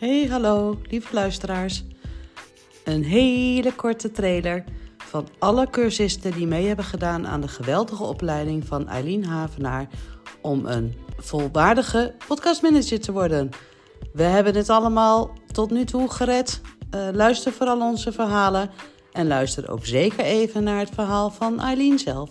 Hey, hallo, lieve luisteraars. Een hele korte trailer van alle cursisten die mee hebben gedaan aan de geweldige opleiding van Eileen Havenaar om een volwaardige podcastmanager te worden. We hebben het allemaal tot nu toe gered. Uh, luister vooral onze verhalen en luister ook zeker even naar het verhaal van Eileen zelf.